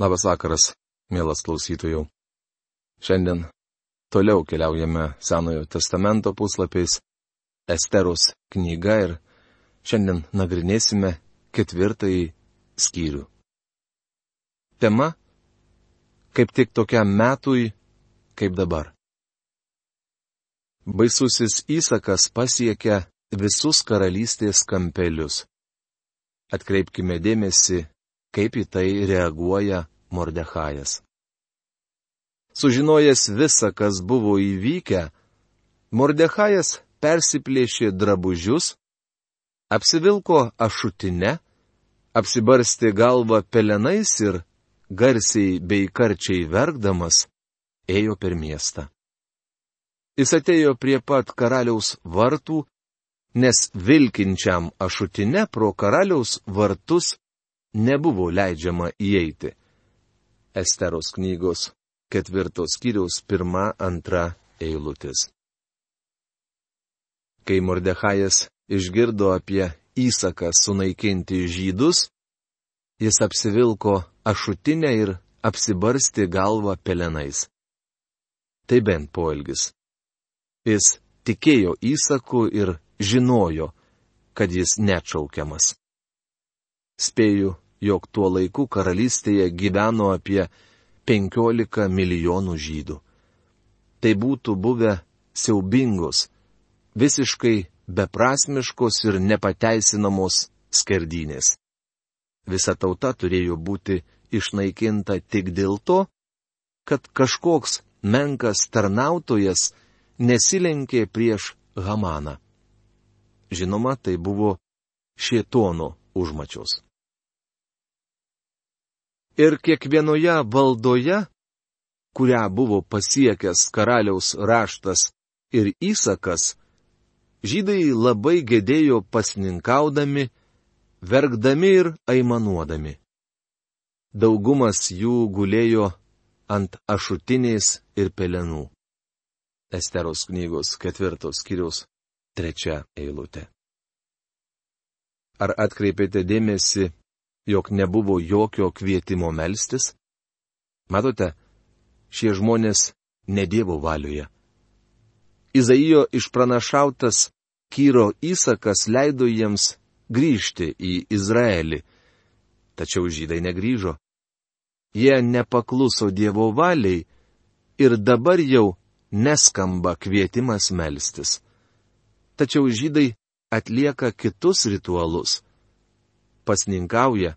Labas vakaras, mielas klausytojų. Šiandien toliau keliaujame Senojo testamento puslapiais Esteros knyga ir šiandien nagrinėsime ketvirtąjį skyrių. Tema - kaip tik tokiam metui, kaip dabar. Baisusis įsakas pasiekia visus karalystės kampelius. Atkreipkime dėmesį, kaip į tai reaguoja Mordechajas. Sužinojęs visą, kas buvo įvykę, Mordechajas persiplėšė drabužius, apsivilko ašutinę, apsibarstė galvą pelenais ir, garsiai bei karčiai verkdamas, ėjo per miestą. Jis atėjo prie pat karaliaus vartų, nes vilkinčiam ašutinę pro karaliaus vartus nebuvo leidžiama įeiti. Esteros knygos ketvirtos skyriaus pirma, antra eilutės. Kai Mordechajas išgirdo apie įsaką sunaikinti žydus, jis apsivilko ašutinę ir apsibarsti galvą pelenais. Tai bent poelgis. Jis tikėjo įsaku ir žinojo, kad jis neatšaukiamas. Spėju, jog tuo laiku karalystėje gyveno apie 15 milijonų žydų. Tai būtų buvę siaubingos, visiškai beprasmiškos ir nepateisinamos skerdynės. Visa tauta turėjo būti išnaikinta tik dėl to, kad kažkoks menkas tarnautojas nesilenkė prieš Hamaną. Žinoma, tai buvo šietono užmačios ir kiekvienoje valdoje, kurią buvo pasiekęs karaliaus raštas ir įsakas, žydai labai gedėjo pasninkaudami, verkdami ir aimanuodami. Daugumas jų gulėjo ant ašutinės ir pelenų. Esteros knygos ketvirtos skyriaus trečia eilutė. Ar atkreipėte dėmesį jog nebuvo jokio kvietimo melstis? Matote, šie žmonės ne Dievo valioje. Izaijo išpranašautas Kyro įsakas leido jiems grįžti į Izraelį. Tačiau žydai negryžo. Jie nepakluso Dievo valiai ir dabar jau neskamba kvietimas melstis. Tačiau žydai atlieka kitus ritualus pasninkauja,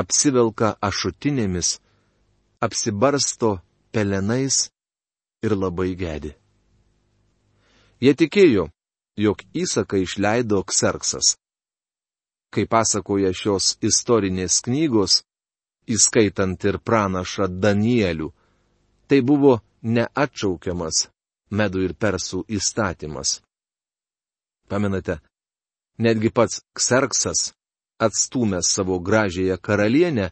apsivelka ašutinėmis, apsibarsto pelenais ir labai gedi. Jie tikėjo, jog įsaką išleido Kserksas. Kaip pasakoja šios istorinės knygos, įskaitant ir pranašą Danielių, tai buvo neatšaukiamas medų ir persų įstatymas. Pamenate, netgi pats Kserksas atstūmęs savo gražiąją karalienę,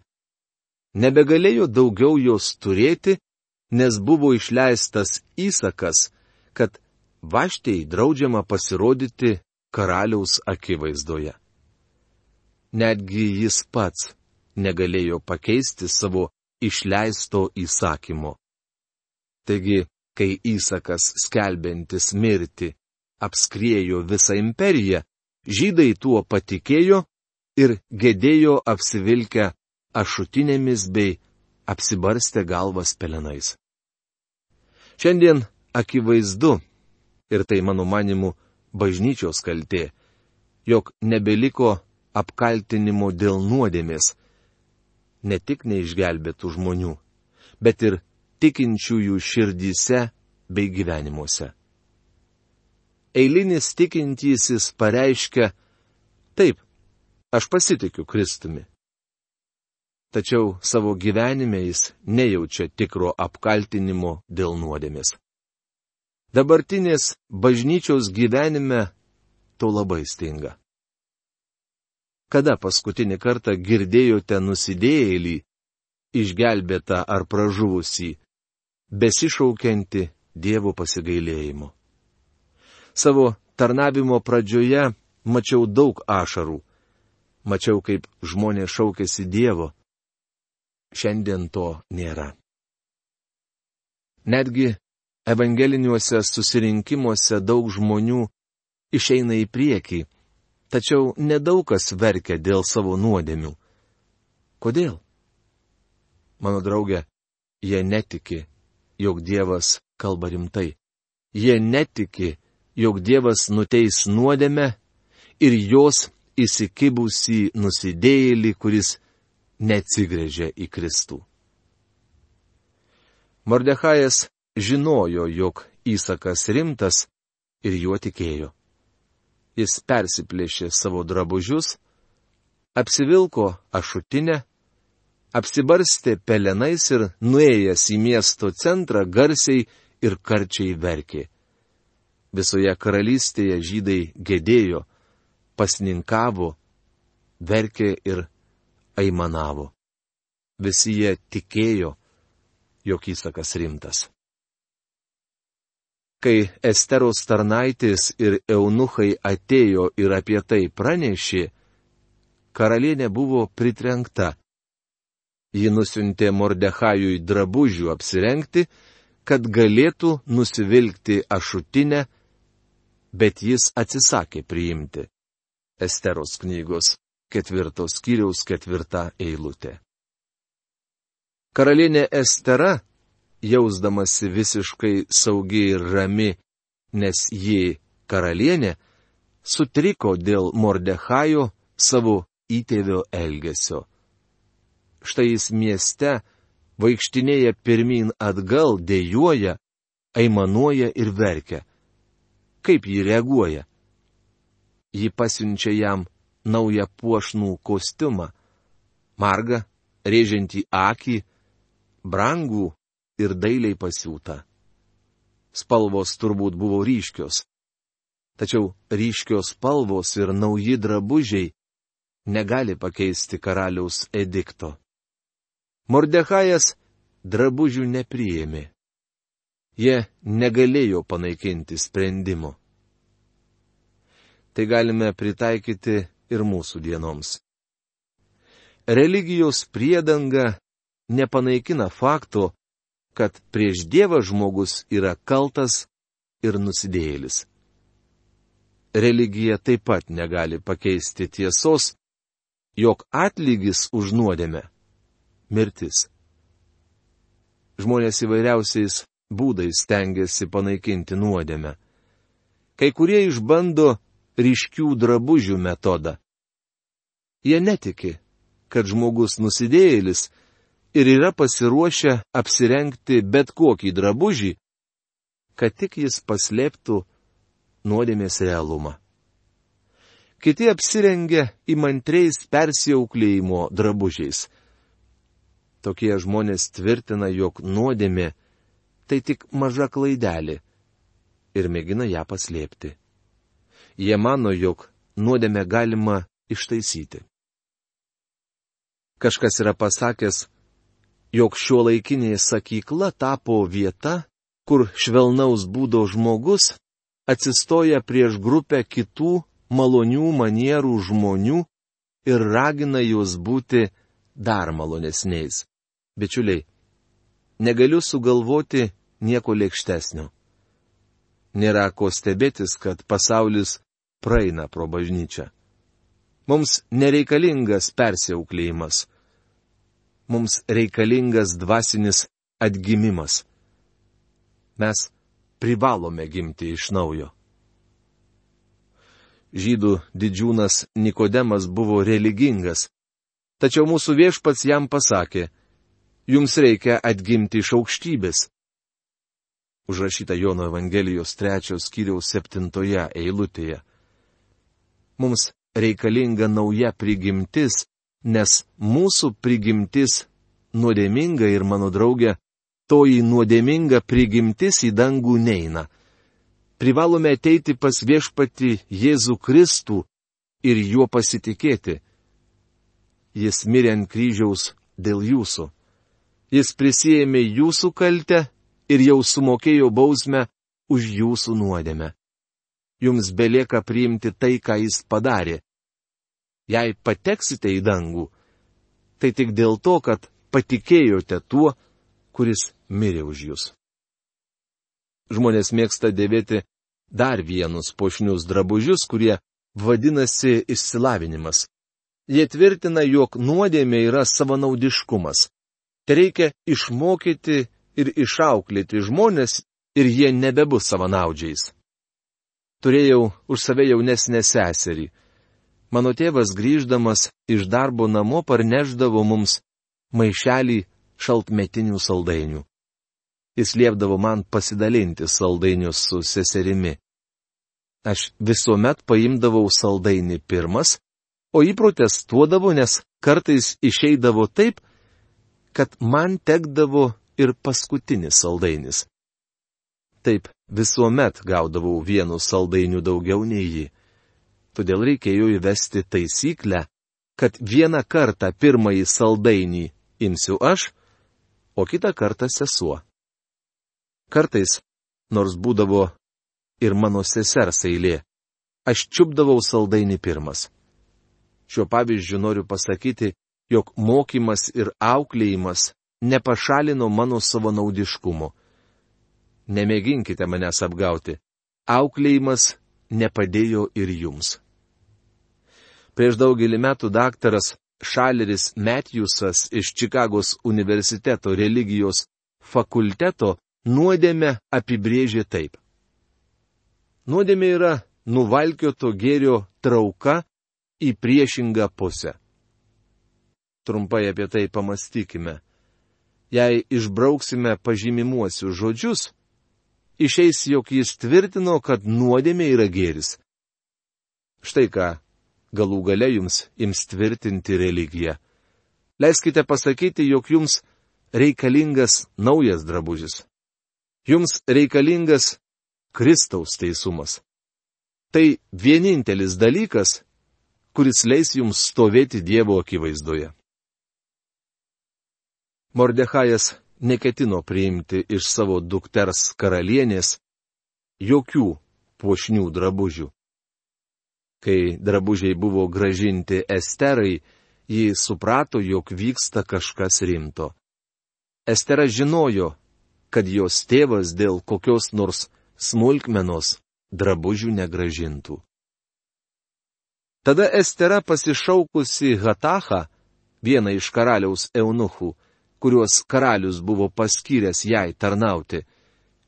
nebegalėjo daugiau jos turėti, nes buvo išleistas įsakas, kad vaštiai draudžiama pasirodyti karaliaus akivaizdoje. Netgi jis pats negalėjo pakeisti savo išleisto įsakymo. Taigi, kai įsakas skelbiantis mirti apskriejo visą imperiją, žydai tuo patikėjo ir gedėjo apsivilkę ašutinėmis bei apsibarstę galvas pelenais. Šiandien akivaizdu, ir tai mano manimu bažnyčios kaltė, jog nebeliko apkaltinimo dėl nuodėmės, ne tik neišgelbėtų žmonių, bet ir tikinčiųjų širdyse bei gyvenimuose. Eilinis tikintysis pareiškia, taip, Aš pasitikiu Kristumi. Tačiau savo gyvenime jis nejaučia tikro apkaltinimo dėl nuodėmės. Dabartinės bažnyčios gyvenime to labai stinga. Kada paskutinį kartą girdėjote nusidėjėlį, išgelbėtą ar pražuvusį, besišaukianti Dievo pasigailėjimo? Savo tarnavimo pradžioje mačiau daug ašarų, mačiau, kaip žmonės šaukėsi Dievo. šiandien to nėra. Netgi evangeliniuose susirinkimuose daug žmonių išeina į priekį, tačiau nedaug kas verkia dėl savo nuodėmių. Kodėl? Mano draugė, jie netiki, jog Dievas kalba rimtai. Jie netiki, jog Dievas nuteis nuodėmę ir jos įsikibusi nusidėjėlį, kuris neatsigrėžia į Kristų. Mordechajas žinojo, jog įsakas rimtas ir juo tikėjo. Jis persiplėšė savo drabužius, apsivilko ašutinę, apsibarstė pelenais ir nuėjęs į miesto centrą garsiai ir karčiai verkė. Visoje karalystėje žydai gedėjo, pasninkavo, verkė ir aimanavo. Visi jie tikėjo, jog įsakas rimtas. Kai Esteros tarnaitis ir eunuchai atėjo ir apie tai pranešė, karalienė buvo pritrenkta. Ji nusintė Mordechajui drabužių apsirengti, kad galėtų nusivilkti ašutinę, bet jis atsisakė priimti. Esteros knygos ketvirtos skyriaus ketvirta eilutė. Karalienė Estera, jausdamasi visiškai saugi ir rami, nes ji karalienė, sutriko dėl Mordechajo savo įtėvio elgesio. Štai jis mieste vaikštinėja pirmin atgal, dėjoja, aimanuoja ir verkia. Kaip ji reaguoja? Ji pasiunčia jam naują puošnų kostiumą. Marga, rėžiantį akį, brangų ir dailiai pasiūta. Spalvos turbūt buvo ryškios. Tačiau ryškios spalvos ir nauji drabužiai negali pakeisti karaliaus edikto. Mordechajas drabužių nepriėmė. Jie negalėjo panaikinti sprendimo. Tai galime pritaikyti ir mūsų dienoms. Religijos priedanga nepanaikina fakto, kad prieš Dievą žmogus yra kaltas ir nusidėjėlis. Religija taip pat negali pakeisti tiesos, jog atlygis už nuodėmę - mirtis. Žmonės įvairiausiais būdais stengiasi panaikinti nuodėmę. Kai kurie išbando ryškių drabužių metodą. Jie netiki, kad žmogus nusidėjėlis ir yra pasiruošę apsirengti bet kokį drabužį, kad tik jis paslėptų nuodėmės realumą. Kiti apsirengia įmantriais persiauklėjimo drabužiais. Tokie žmonės tvirtina, jog nuodėmė tai tik maža klaidelė ir mėgina ją paslėpti. Jie mano, jog nuodėmę galima ištaisyti. Kažkas yra pasakęs, jog šio laikinė sakykla tapo vieta, kur švelnaus būdo žmogus atsistoja prieš grupę kitų malonių manierų žmonių ir ragina juos būti dar malonesniais. Bičiuliai, negaliu sugalvoti nieko lėkštesnio. Nėra ko stebėtis, kad pasaulis praeina pro bažnyčią. Mums nereikalingas persiauklėjimas. Mums reikalingas dvasinis atgimimas. Mes privalome gimti iš naujo. Žydų didžiūnas Nikodemas buvo religingas, tačiau mūsų viešpats jam pasakė, jums reikia atgimti iš aukštybės. Užrašyta Jono Evangelijos trečios skyriaus septintoje eilutėje mums reikalinga nauja prigimtis, nes mūsų prigimtis nuodėminga ir mano draugė, toji nuodėminga prigimtis į dangų neina. Privalome ateiti pas viešpati Jėzų Kristų ir juo pasitikėti. Jis mirė ant kryžiaus dėl jūsų. Jis prisėmė jūsų kaltę ir jau sumokėjo bausmę už jūsų nuodėmę jums belieka priimti tai, ką jis padarė. Jei pateksite į dangų, tai tik dėl to, kad patikėjote tuo, kuris mirė už jūs. Žmonės mėgsta dėvėti dar vienus pošnius drabužius, kurie vadinasi išsilavinimas. Jie tvirtina, jog nuodėmė yra savanaudiškumas. Tai reikia išmokyti ir išauklėti žmonės ir jie nebebus savanaudžiais. Turėjau už save jaunesnę seserį. Mano tėvas grįždamas iš darbo namo parneždavo mums maišelį šaltmetinių saldainių. Jis liepdavo man pasidalinti saldainius su seserimi. Aš visuomet paimdavau saldainį pirmas, o įprotestuodavo, nes kartais išeidavo taip, kad man tekdavo ir paskutinis saldainis. Taip visuomet gaudavau vienu saldainiu daugiau nei jį. Todėl reikėjo įvesti taisyklę, kad vieną kartą pirmąjį saldainį imsiu aš, o kitą kartą sesuo. Kartais, nors būdavo ir mano sesers eilė, aš čiupdavau saldainį pirmas. Šiuo pavyzdžiu noriu pasakyti, jog mokymas ir auklėjimas nepašalino mano savanaudiškumo. Nemėginkite manęs apgauti. Auklėjimas nepadėjo ir jums. Prieš daugelį metų daktaras Šaleris Matthewsas iš Čikagos universiteto religijos fakulteto nuodėmę apibrėžė taip. Nuodėmė yra nuvalkioto gėrio trauka į priešingą pusę. Trumpai apie tai pamastykime. Jei išbrauksime pažymimuosius žodžius, išeis, jog jis tvirtino, kad nuodėmė yra gėris. Štai ką galų gale jums ims tvirtinti religiją. Leiskite pasakyti, jog jums reikalingas naujas drabužis. Jums reikalingas Kristaus teisumas. Tai vienintelis dalykas, kuris leis jums stovėti Dievo akivaizdoje. Mordechajas neketino priimti iš savo dukters karalienės jokių puošnių drabužių. Kai drabužiai buvo gražinti Esterai, ji suprato, jog vyksta kažkas rimto. Estera žinojo, kad jos tėvas dėl kokios nors smulkmenos drabužių negražintų. Tada Estera pasišaukusi Hatachą, vieną iš karaliaus eunuchų, kuriuos karalius buvo paskyręs jai tarnauti,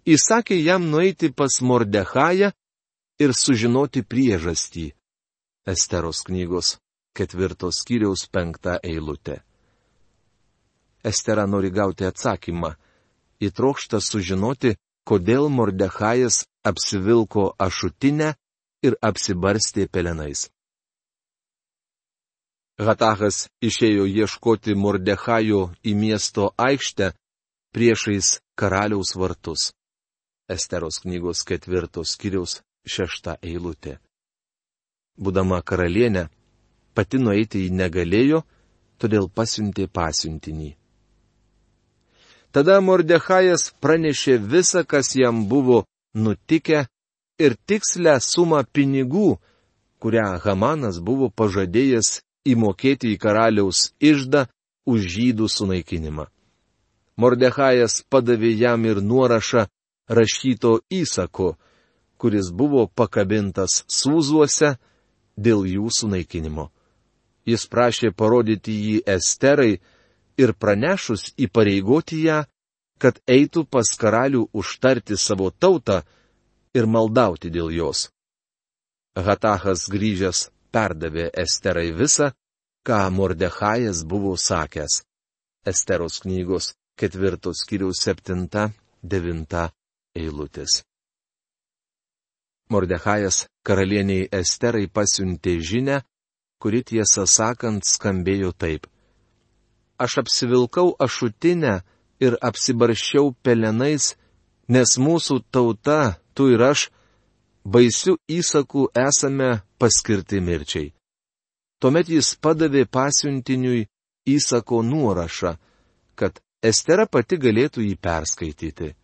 įsakė jam nueiti pas Mordechają ir sužinoti priežastį. Esteros knygos ketvirtos skyriaus penktą eilutę. Estera nori gauti atsakymą. Įtrokšta sužinoti, kodėl Mordechajas apsivilko ašutinę ir apsibarstė pelenais. Hatachas išėjo ieškoti Mordechajo į miesto aikštę priešais karaliaus vartus. Esteros knygos ketvirtos skyriaus šešta eilutė būdama karalienė, pati nueiti į negalėjo, todėl pasiuntė pasiuntinį. Tada Mordechajas pranešė visą, kas jam buvo nutikę ir tikslę sumą pinigų, kurią Hamanas buvo pažadėjęs įmokėti į karaliaus išdą už žydų sunaikinimą. Mordechajas padavė jam ir nuorašą rašyto įsako, kuris buvo pakabintas sūzuose dėl jų sunaikinimo. Jis prašė parodyti jį Esterai ir pranešus įpareigoti ją, kad eitų pas karalių užtarti savo tautą ir maldauti dėl jos. Hatachas grįžęs perdavė Esterai visą, ką Mordechajas buvo sakęs. Esteros knygos ketvirtos kiriaus septinta, devinta eilutės. Mordechajas karalieniai Esterai pasiuntė žinę, kuri tiesą sakant skambėjo taip. Aš apsivilkau ašutinę ir apsibarščiau pelenais, nes mūsų tauta, tu ir aš, baisių įsakų esame paskirti mirčiai. Tuomet jis padavė pasiuntiniui įsako nuorašą, kad Estera pati galėtų jį perskaityti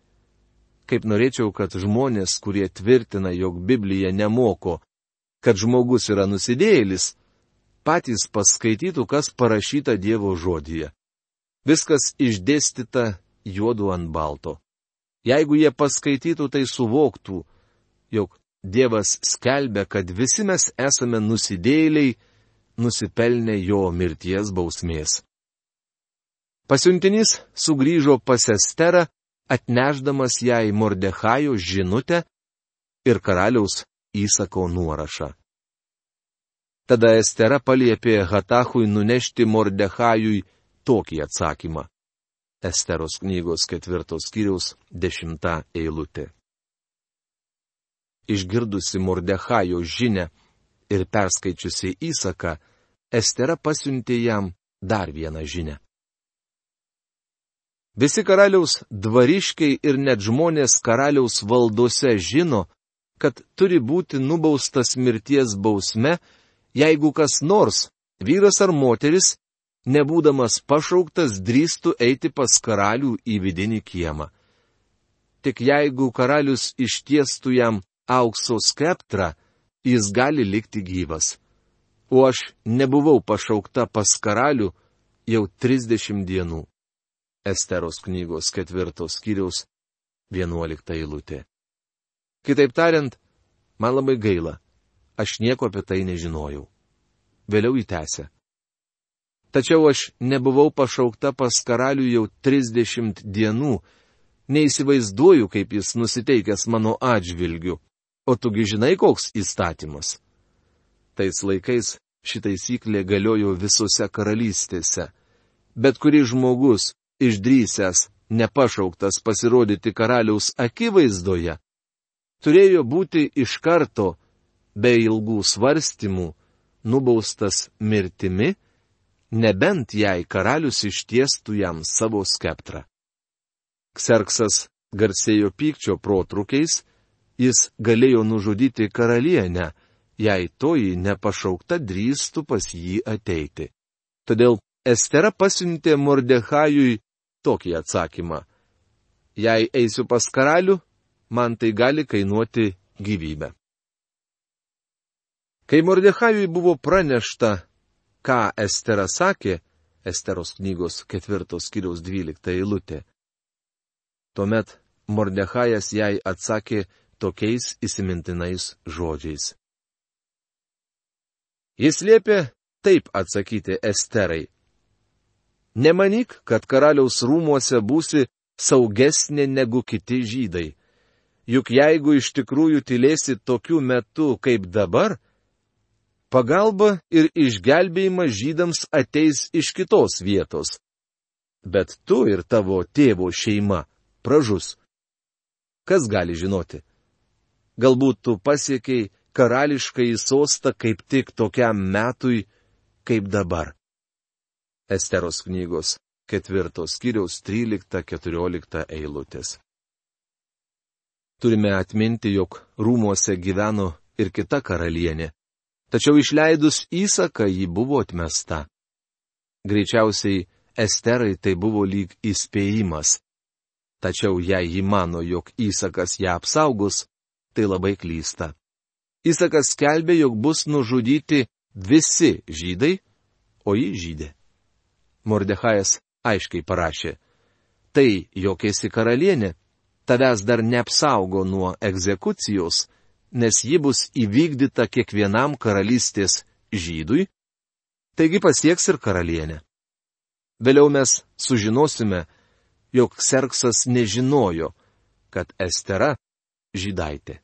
kaip norėčiau, kad žmonės, kurie tvirtina, jog Biblija nemoko, kad žmogus yra nusidėjėlis, patys paskaitytų, kas parašyta Dievo žodyje. Viskas išdėstyta juodu ant balto. Jeigu jie paskaitytų, tai suvoktų, jog Dievas skelbia, kad visi mes esame nusidėliai, nusipelnę jo mirties bausmės. Pasiuntinys sugrįžo pas Esterą, atneždamas jai Mordechajo žinutę ir karaliaus įsako nuorašą. Tada Estera paliepė Hatachui nunešti Mordechajui tokį atsakymą. Esteros knygos ketvirtos skyriaus dešimta eilutė išgirdusi Mordechajo žinę ir perskaičiusi įsaką, Estera pasiuntė jam dar vieną žinę. Visi karaliaus dvariškiai ir net žmonės karaliaus valdose žino, kad turi būti nubaustas mirties bausme, jeigu kas nors, vyras ar moteris, nebūdamas pašauktas, drįstų eiti pas karalių į vidinį kiemą. Tik jeigu karalius ištiestų jam aukso skeptrą, jis gali likti gyvas. O aš nebuvau pašaukta pas karalių jau 30 dienų. Esteros knygos ketvirtos skyriaus 11 eilutė. Kitaip tariant, man labai gaila, aš nieko apie tai nežinojau. Vėliau įtęsė. Tačiau aš nebuvau pašaukta pas karalių jau 30 dienų, neįsivaizduoju, kaip jis nusiteikęs mano atžvilgiu. O tugi žinai, koks įstatymas? Tais laikais ši taisyklė galiojo visose karalystėse. Bet kuris žmogus, išdrysęs, nepašauktas pasirodyti karaliaus akivaizdoje, turėjo būti iš karto, be ilgų svarstymų, nubaustas mirtimi, nebent jei karalius ištiestų jam savo skeptrą. Kserksas garsėjo pykčio protrukiais, jis galėjo nužudyti karalienę, jei toji nepašaukta drįstų pas jį ateiti. Todėl Estera pasiuntė Mordechajui tokį atsakymą. Jei eisiu pas karalių, man tai gali kainuoti gyvybę. Kai Mordechajui buvo pranešta, ką Estera sakė, Esteros knygos ketvirtos kiriaus dvylikta eilutė. Tuomet Mordechajas jai atsakė tokiais įsimintinais žodžiais. Jis liepė taip atsakyti Esterai. Nemanyk, kad karaliaus rūmuose būsi saugesnė negu kiti žydai. Juk jeigu iš tikrųjų tylėsi tokiu metu kaip dabar, pagalba ir išgelbėjimas žydams ateis iš kitos vietos. Bet tu ir tavo tėvo šeima pražus. Kas gali žinoti? Galbūt tu pasiekiai karališkai sostą kaip tik tokiam metui, kaip dabar. Esteros knygos ketvirtos skyriaus 13-14 eilutės. Turime atminti, jog rūmuose gyveno ir kita karalienė, tačiau išleidus įsaką ji buvo atmesta. Greičiausiai Esterai tai buvo lyg įspėjimas. Tačiau jei ji mano, jog įsakas ją apsaugos, tai labai klysta. Įsakas skelbė, jog bus nužudyti visi žydai, o jį žydė. Mordechajas aiškiai parašė, tai, jog esi karalienė, tavęs dar neapsaugo nuo egzekucijos, nes ji bus įvykdyta kiekvienam karalystės žydui, taigi pasieks ir karalienė. Vėliau mes sužinosime, jog Serksas nežinojo, kad Estera žydaitė.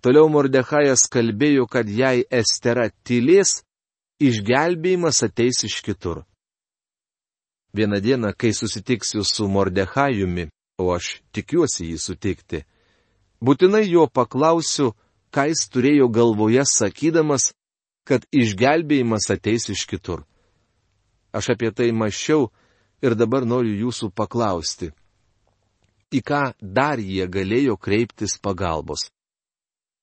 Toliau Mordechajas kalbėjo, kad jei Estera tylės, išgelbėjimas ateis iš kitur. Vieną dieną, kai susitiksiu su Mordechajumi, o aš tikiuosi jį sutikti, būtinai jo paklausiu, ką jis turėjo galvoje sakydamas, kad išgelbėjimas ateis iš kitur. Aš apie tai mašiau ir dabar noriu jūsų paklausti. Į ką dar jie galėjo kreiptis pagalbos?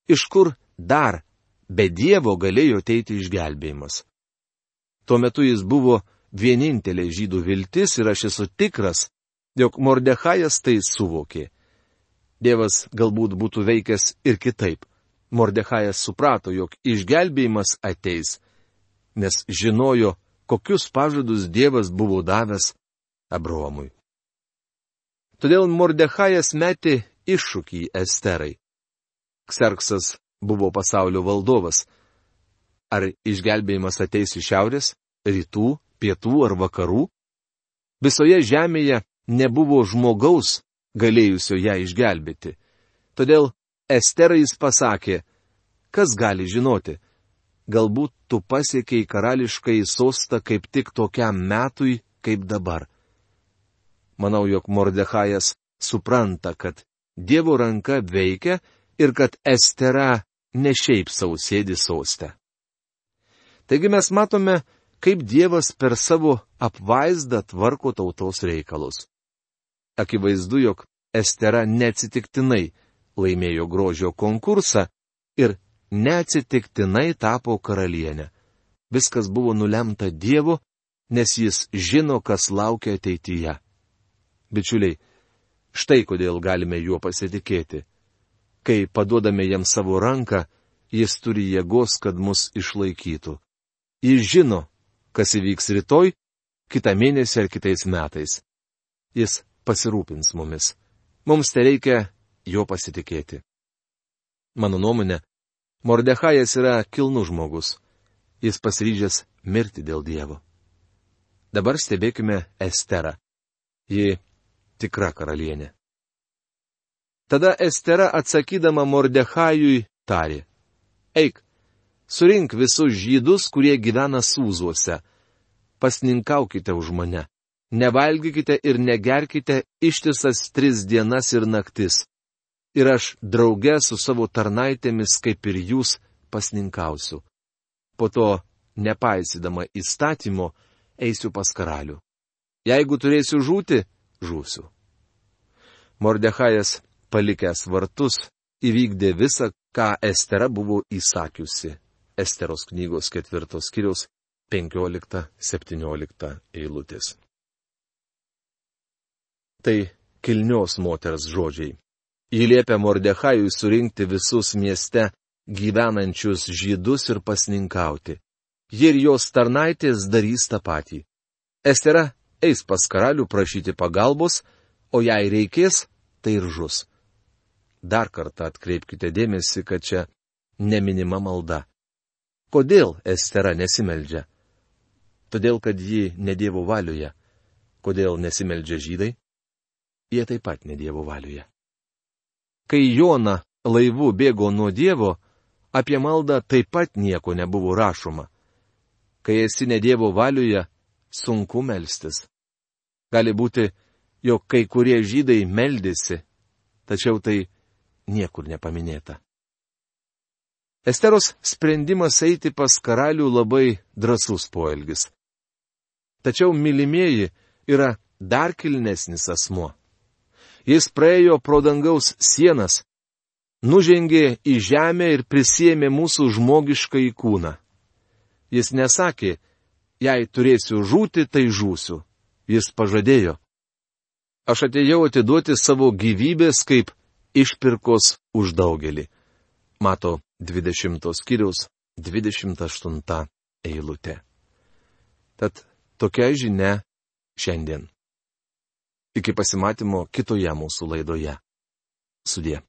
Iš kur dar be Dievo galėjo ateiti išgelbėjimas. Tuo metu jis buvo vienintelė žydų viltis ir aš esu tikras, jog Mordechajas tai suvokė. Dievas galbūt būtų veikęs ir kitaip. Mordechajas suprato, jog išgelbėjimas ateis, nes žinojo, kokius pažadus Dievas buvo davęs Abromui. Todėl Mordechajas metė iššūkį Esterai. Kserksas buvo pasaulio valdovas. Ar išgelbėjimas ateis iš šiaurės, rytų, pietų ar vakarų? Visoje žemėje nebuvo žmogaus galėjusio ją išgelbėti. Todėl Esterai jis pasakė, kas gali žinoti, galbūt tu pasiekiai karališkai sostą kaip tik tokiam metui, kaip dabar. Manau, jog Mordechajas supranta, kad Dievo ranka veikia ir kad Estera ne šiaip sausėdi sostę. Taigi mes matome, kaip Dievas per savo apvaizdą tvarko tautos reikalus. Akivaizdu, jog Estera neatsitiktinai laimėjo grožio konkursą ir neatsitiktinai tapo karalienė. Viskas buvo nulemta Dievu, nes jis žino, kas laukia ateityje. Bičiuliai, štai kodėl galime juo pasitikėti. Kai paduodame jam savo ranką, jis turi jėgos, kad mus išlaikytų. Jis žino, kas įvyks rytoj, kitą mėnesį ar kitais metais. Jis pasirūpins mumis. Mums tai reikia jo pasitikėti. Mano nuomonė, Mordechajas yra kilnus žmogus. Jis pasiryžęs mirti dėl Dievo. Dabar stebėkime Esterą. Ji tikra karalienė. Tada Estera atsakydama Mordechajui tarė. Eik, surink visus žydus, kurie gyvena sūzuose. Pasninkaukite už mane. Nevalgykite ir negerkite ištisas tris dienas ir naktis ir aš drauge su savo tarnaitėmis, kaip ir jūs, pasninkausiu. Po to, nepaisydama įstatymo, eisiu pas karalių. Jeigu turėsiu žūti, žūsiu. Mordechajas, palikęs vartus, įvykdė visą, ką Estera buvo įsakiusi. Esteros knygos ketvirtos kiriaus 15-17 eilutės. Tai kilnios moters žodžiai. Ji liepia Mordechajui surinkti visus mieste gyvenančius žydus ir pasninkauti. Ji ir jos tarnaitės darys tą patį. Estera eis pas karalių prašyti pagalbos, o jei reikės, tai ir žus. Dar kartą atkreipkite dėmesį, kad čia neminima malda. Kodėl Estera nesimeldžia? Todėl, kad ji nedievo valioje. Kodėl nesimeldžia žydai? Jie taip pat nedievo valioje. Kai Jona laivu bėgo nuo Dievo, apie maldą taip pat nieko nebuvo rašoma. Kai esi ne Dievo valioje, sunku melstis. Gali būti, jog kai kurie žydai meldėsi, tačiau tai niekur nepaminėta. Esteros sprendimas eiti pas karalių labai drasus poelgis. Tačiau mylimieji yra dar kilnesnis asmuo. Jis praėjo pro dangaus sienas, nužengė į žemę ir prisėmė mūsų žmogišką į kūną. Jis nesakė, jei turėsiu žūti, tai žūsiu. Jis pažadėjo. Aš atėjau atiduoti savo gyvybės kaip išpirkos už daugelį. Mato 20 skyriaus 28 eilutė. Tad tokia žinia šiandien. Iki pasimatymo kitoje mūsų laidoje. Sudė.